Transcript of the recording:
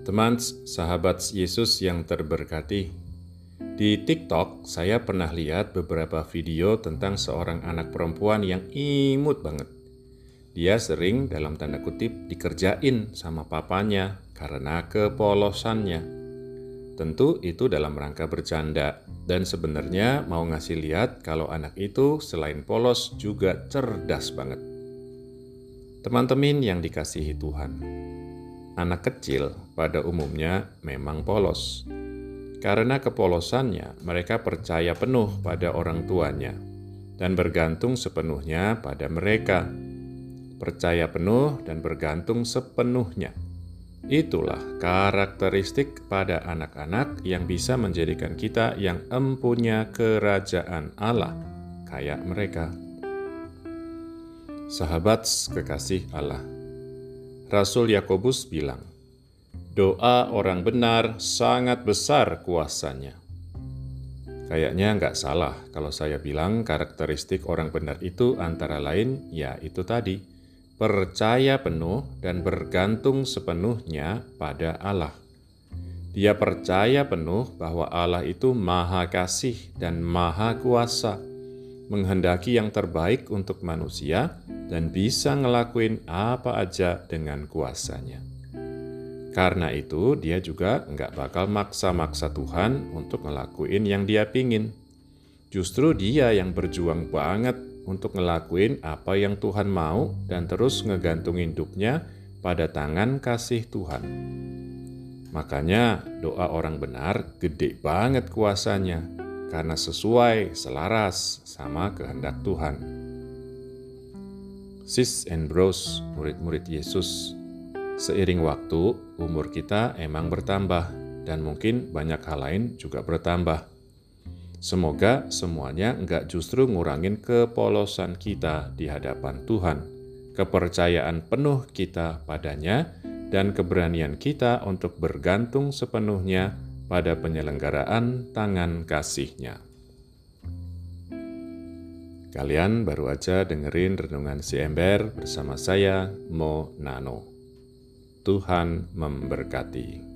Teman sahabat Yesus yang terberkati, di TikTok saya pernah lihat beberapa video tentang seorang anak perempuan yang imut banget. Dia sering dalam tanda kutip dikerjain sama papanya karena kepolosannya. Tentu itu dalam rangka bercanda dan sebenarnya mau ngasih lihat kalau anak itu selain polos juga cerdas banget. Teman-teman yang dikasihi Tuhan, anak kecil pada umumnya memang polos. Karena kepolosannya, mereka percaya penuh pada orang tuanya dan bergantung sepenuhnya pada mereka. Percaya penuh dan bergantung sepenuhnya. Itulah karakteristik pada anak-anak yang bisa menjadikan kita yang empunya kerajaan Allah, kayak mereka. Sahabat kekasih Allah, Rasul Yakobus bilang, Doa orang benar sangat besar kuasanya. Kayaknya nggak salah kalau saya bilang karakteristik orang benar itu antara lain ya itu tadi, percaya penuh dan bergantung sepenuhnya pada Allah. Dia percaya penuh bahwa Allah itu maha kasih dan maha kuasa, menghendaki yang terbaik untuk manusia dan bisa ngelakuin apa aja dengan kuasanya. Karena itu, dia juga nggak bakal maksa-maksa Tuhan untuk ngelakuin yang dia pingin. Justru dia yang berjuang banget untuk ngelakuin apa yang Tuhan mau dan terus ngegantungin hidupnya pada tangan kasih Tuhan. Makanya doa orang benar gede banget kuasanya karena sesuai selaras sama kehendak Tuhan. Sis and bros, murid-murid Yesus Seiring waktu, umur kita emang bertambah, dan mungkin banyak hal lain juga bertambah. Semoga semuanya nggak justru ngurangin kepolosan kita di hadapan Tuhan, kepercayaan penuh kita padanya, dan keberanian kita untuk bergantung sepenuhnya pada penyelenggaraan tangan kasihnya. Kalian baru aja dengerin Renungan Si Ember bersama saya, Mo Nano. Tuhan memberkati.